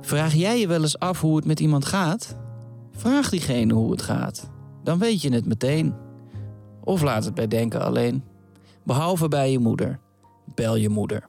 Vraag jij je wel eens af hoe het met iemand gaat? Vraag diegene hoe het gaat. Dan weet je het meteen. Of laat het bij denken alleen. Behalve bij je moeder. Bel je moeder.